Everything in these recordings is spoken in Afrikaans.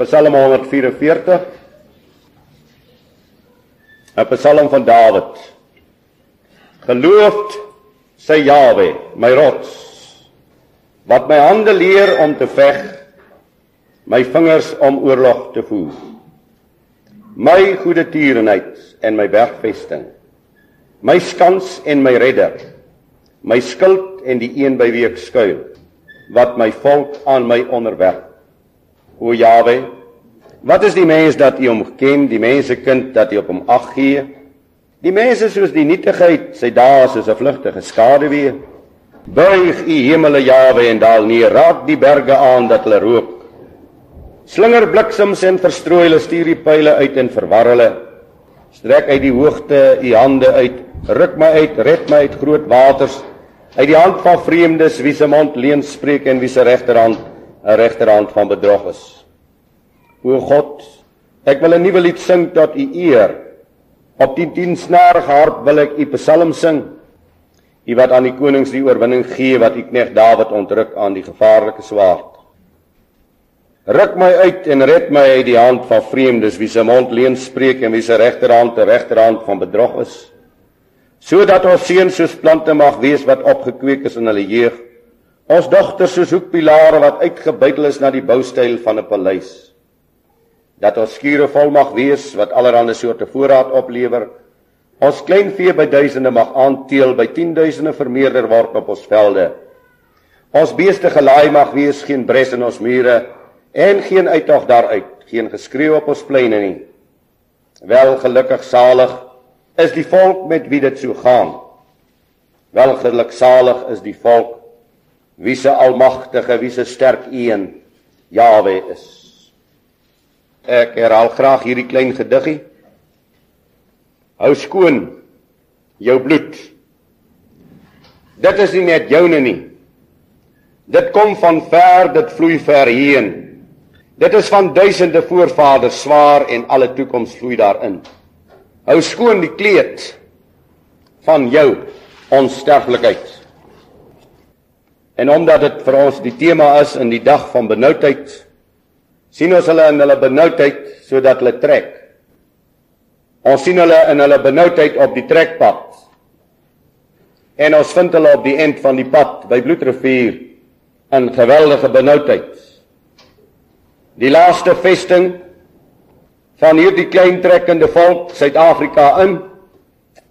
Psalm 144. 'n Psalm van Dawid. Geloofd sy Jawe, my rots, wat my hande leer om te veg, my vingers om oorlog te voer. My goeie tierenheid en my bergvesting. My skans en my redder. My skild en die een by wie ek skuil, wat my volk aan my onderwerp. O Jawe, wat is die mens dat U hom ken, die mense kind dat U op hom ag gee? Die mense soos die nietigheid, sy dae soos 'n vlugtige skaduwee. Buig U hemele Jawe en daal neer, raak die berge aan dat hulle rook. Slinger bliksems en verstrooi hulle stuur die pile uit en verwar hulle. Strek uit die hoogte U hande uit, ruk my uit, red my uit groot waters, uit die hand van vreemdes wie se mond leuen spreek en wie se regterhand 'n regterhand van bedrog is. O God, ek wil 'n nuwe lied sing tot U eer. Op die tiensnarige harp wil ek U psalm sing. U wat aan die konings die oorwinning gee wat U knegt Dawid ontruk aan die gevaarlike swaard. Ruk my uit en red my uit die hand van vreemdes wie se mond leuen spreek en wie se regterhand 'n regterhand van bedrog is. Sodat ons seuns soos plante mag wees wat opgekweek is in hulle jeug Ons dogters soos hoekpilare wat uitgebuitel is na die boustyl van 'n paleis. Dat ons skure vol mag wees wat allerlei soorte voorraad oplewer. Ons kleinvee by duisende mag aanteel, by 10000e vermeerder word op ons velde. Ons beeste gelaai mag wees, geen bres in ons mure en geen uittog daaruit, geen geskreeu op ons pleine nie. Wel gelukkig salig is die volk met wie dit so gaan. Wel gelukkig salig is die volk wie se almagtige, wie se sterk een Jawe is. Ek herhaal graag hierdie klein gediggie. Hou skoon jou bloed. Dit is nie net joune nie. Dit kom van ver, dit vloei ver heen. Dit is van duisende voorvaders swaar en alle toekoms vloei daarin. Hou skoon die kleed van jou onsterflikheid. En omdat dit vir ons die tema is in die dag van benoudheid, sien ons hulle in hulle benoudheid sodat hulle trek. Ons sien hulle in hulle benoudheid op die trekpad. En ons vind hulle op die eind van die pad by Bloedrivier in geweldige benoudheid. Die laaste vesting van hierdie klein trekkende volk Suid-Afrika in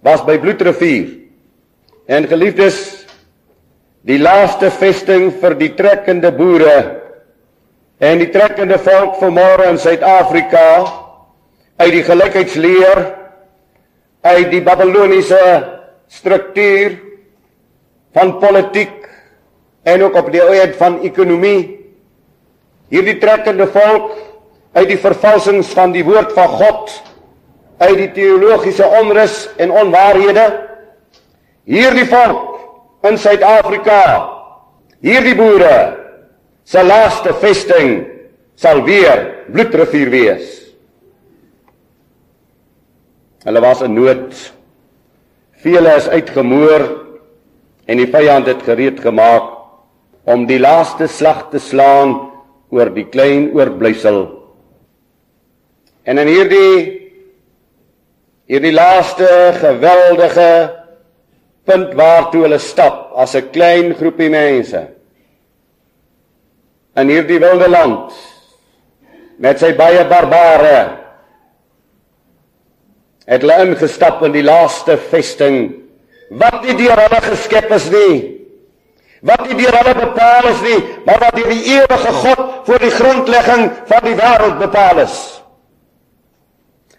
was by Bloedrivier. En geliefdes, die laaste vesting vir die trekkende boere en die trekkende volk van môre in Suid-Afrika uit die gelykheidsleer uit die Babiloniese struktuur van politiek en ook op die ooit van ekonomie. Hierdie trekkende volk uit die vervalsings van die woord van God uit die teologiese onrus en onwaarhede. Hierdie volk in Suid-Afrika. Hierdie boere se laaste vesting sal weer bloedrivier wees. Hulle was in nood. Vele is uitgemoor en die vyand het gereed gemaak om die laaste slag te slaan oor die klein oorblysel. En in hierdie hierdie laaste geweldige punt waartoe hulle stap as 'n klein groepie mense. In hierdie wilde land met sy baie barbare het hulle ingestap in die laaste vesting wat nie deur hulle geskep is nie. Wat nie deur hulle bepaal is nie maar wat deur die ewige God voor die grondlegging van die wêreld bepaal is.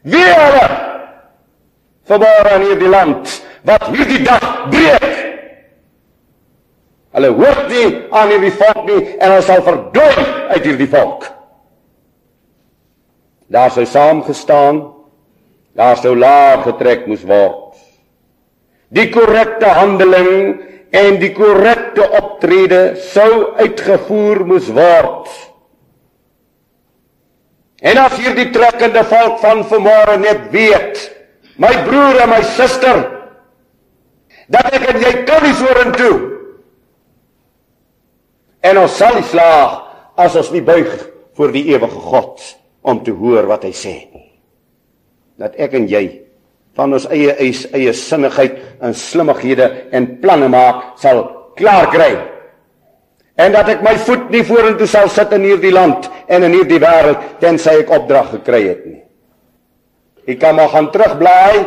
Wie hulle verbaar in hierdie land wat hierdie dag breek. Hulle hoort nie aan hierdie volk nie en hulle sal verdooi uit hierdie volk. Daar sou saam gestaan, daar sou laag getrek moes word. Die korrekte handeling en die korrekte optrede sou uitgevoer moes word. En as hierdie trekkende volk van vanmôre net weet, my broer en my suster, dat ek en jy kan nie vorentoe. En ons sal nie slaag as ons nie buig voor die ewige God. om te hoor wat hy sê. Dat ek en jy van ons eie eis, eie sinnigheid en slimmighede en planne maak sal klaar kry. En dat ek my voet nie vorentoe sal sit in hierdie land en in hierdie wêreld tensy ek opdrag gekry het nie. Ek kan maar gaan terugblaai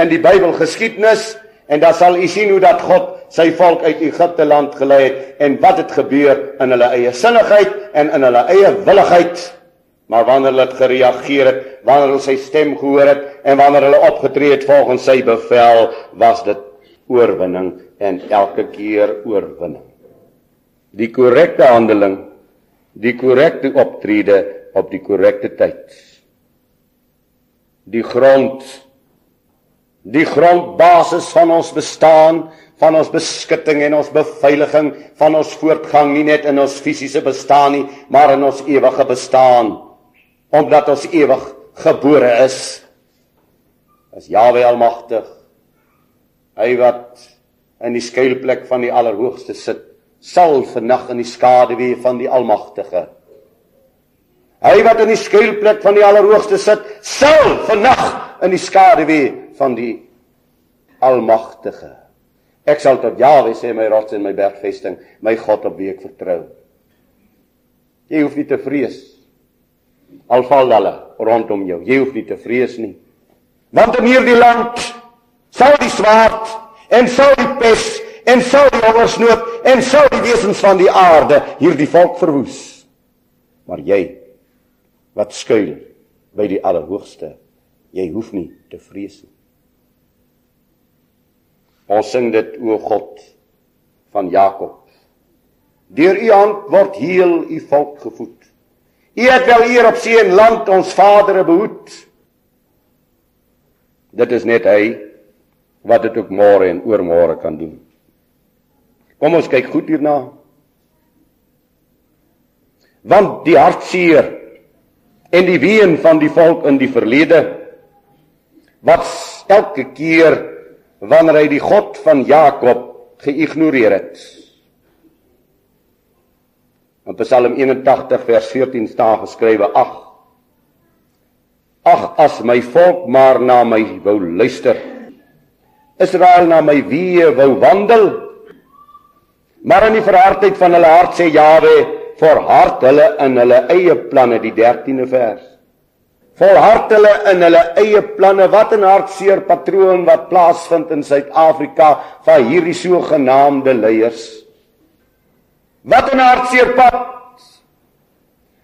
in die Bybel geskiedenis en dan sal u sien hoe dat God sy volk uit Egipte land gelei het en wat het gebeur in hulle eie sinnigheid en in hulle eie willigheid Maar wanneer hulle gereageer het, wanneer hulle sy stem gehoor het en wanneer hulle opgetree het volgens sy bevel, was dit oorwinning en elke keer oorwinning. Die korrekte handeling, die korrekte optrede op die korrekte tyd. Die grond die grondbasis van ons bestaan van ons beskutting en ons beveiliging van ons voortgang nie net in ons fisiese bestaan nie maar in ons ewige bestaan. Omdat ons ewig gebore is as Jahwe almagtig. Hy wat in die skuilplek van die allerhoogste sit sal vernag in die skaduwee van die almagtige. Hy wat in die skuilplek van die allerhoogste sit sal vernag in die skaduwee van die almagtige ek sal tot Jahwe sê my rots en my bergvesting my God op wie ek vertrou jy hoef nie te vrees al val hulle rondom jou. Jy hoef nie te vrees nie. Want in hierdie land sal die swaard en sal die pes en sal die hongersnood en sal die wesens van die aarde hierdie volk verwoes. Maar jy wat skuil by die Allerhoogste, jy hoef nie te vrees nie. Ons sing dit o God van Jakob. Deur u hand word heel u volk gevoed. U het wel hier op see en land ons vadere behoed. Dit is net hy wat dit ook môre en oormôre kan doen. Kom ons kyk goed hierna. Want die hartseer en die ween van die volk in die verlede wat elke keer wanneer hy die God van Jakob geïgnoreer het In Psalm 81 vers 14 staan geskrywe: Ag Ag as my volk maar na my wou luister. Israel na my weë wou wandel. Maar in die verhardheid van hulle hart sê Jawe, verhard hulle in hulle eie planne die 13de vers. Volhard hulle in hulle eie planne wat 'n hartseer patroon wat plaasvind in Suid-Afrika van hierdie sogenaamde leiers. Wat 'n hartseer pad.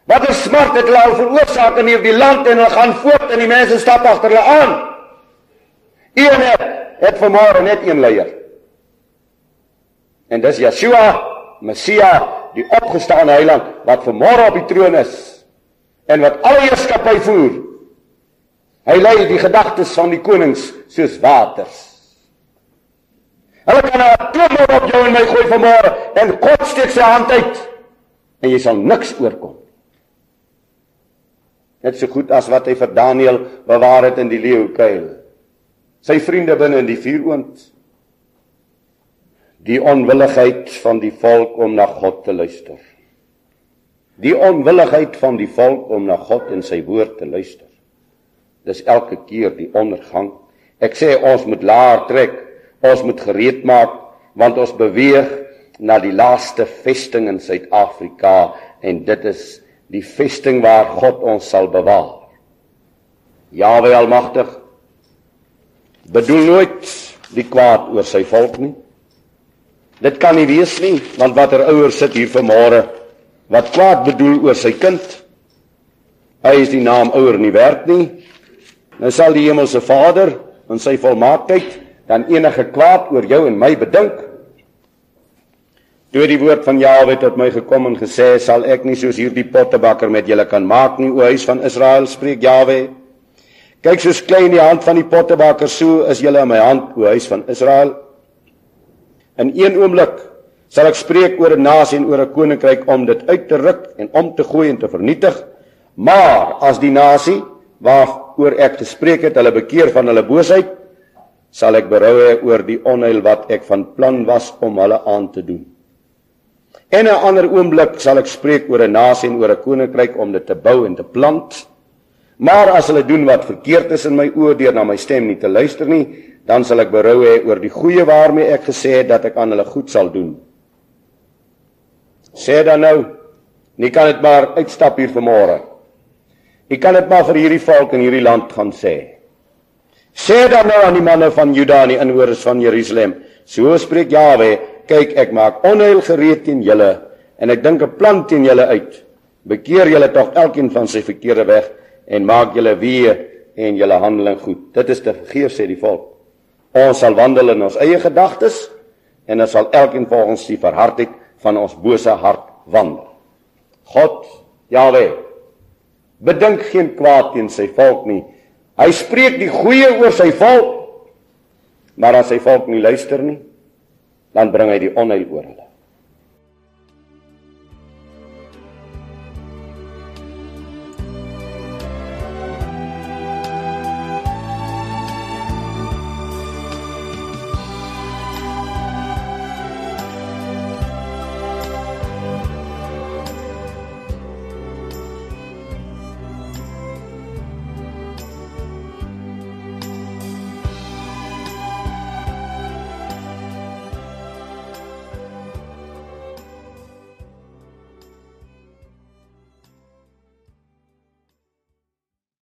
Wat 'n smart het hulle veroorsaak in hierdie land en hulle gaan voort en die mense stap agter hulle aan. Een het, het vermoor net een leier. En dis Yeshua, Messia, die opgestaane heiland wat vermoor op die troon is en wat alle heerskappy voer. Hy lei die gedagtes van die konings soos waters. Hulle kan 'n atoom op jou en my gooi vanmôre en God steek sy hand uit en jy sal niks oorkom. Net so goed as wat hy vir Daniël bewaar het in die leeukuil. Sy vriende binne in die vuuroond. Die onwilligheid van die volk om na God te luister. Die onwilligheid van die volk om na God en sy woord te luister. Dis elke keer die ondergang. Ek sê ons moet laer trek Ons moet gereed maak want ons beweeg na die laaste vesting in Suid-Afrika en dit is die vesting waar God ons sal bewaar. Jahwe Almagtig bedoel nooit die kwaad oor sy volk nie. Dit kan nie wees nie, want watter ouers sit hier vanmôre wat kwaad bedoel oor sy kind? Hy is die naam ouer nie werd nie. Nou sal die hemelse Vader in sy volmaaktheid dan enige kwaad oor jou en my bedink. Toe die woord van Jahwe tot my gekom en gesê, sal ek nie soos hierdie pottebakker met julle kan maak nie, o huis van Israel, spreek Jahwe. Kyk soos klein die hand van die pottebakker, so is julle in my hand, o huis van Israel. In een oomblik sal ek spreek oor 'n nasie en oor 'n koninkryk om dit uit te ruk en om te gooi en te vernietig. Maar as die nasie waaroor ek gespreek het, hulle bekeer van hulle boosheid, sal ek berou hê oor die onheil wat ek van plan was om hulle aan te doen. En 'n ander oomblik sal ek spreek oor 'n nasie en oor 'n koninkryk om dit te bou en te plant Maar as hulle doen wat verkeerd is in my oë deur na my stem nie te luister nie, dan sal ek berou hê oor die goeie waarmee ek gesê het dat ek aan hulle goed sal doen. Sê dan nou, nie kan dit maar uitstap hier vanmôre. Ek kan dit maar vir hierdie volk in hierdie land gaan sê. Sê dan nou aan die manne van Juda en die inwoners van Jerusalem, so spreek Jawe, kyk ek maak onheil gereed teen julle en ek dink 'n plan teen julle uit. Bekeer julle tog elkeen van sy verkeerde weg en maak julle weer en julle handeling goed. Dit is te vergeef sê die volk. Ons sal wandel in ons eie gedagtes en ons sal elkeen volgens die verhardheid van ons bose hart wandel. God, Jahwe, bedink geen kwaad teen sy volk nie. Hy spreek die goeie oor sy volk. Maar as sy volk nie luister nie, dan bring hy die onheil oor hulle.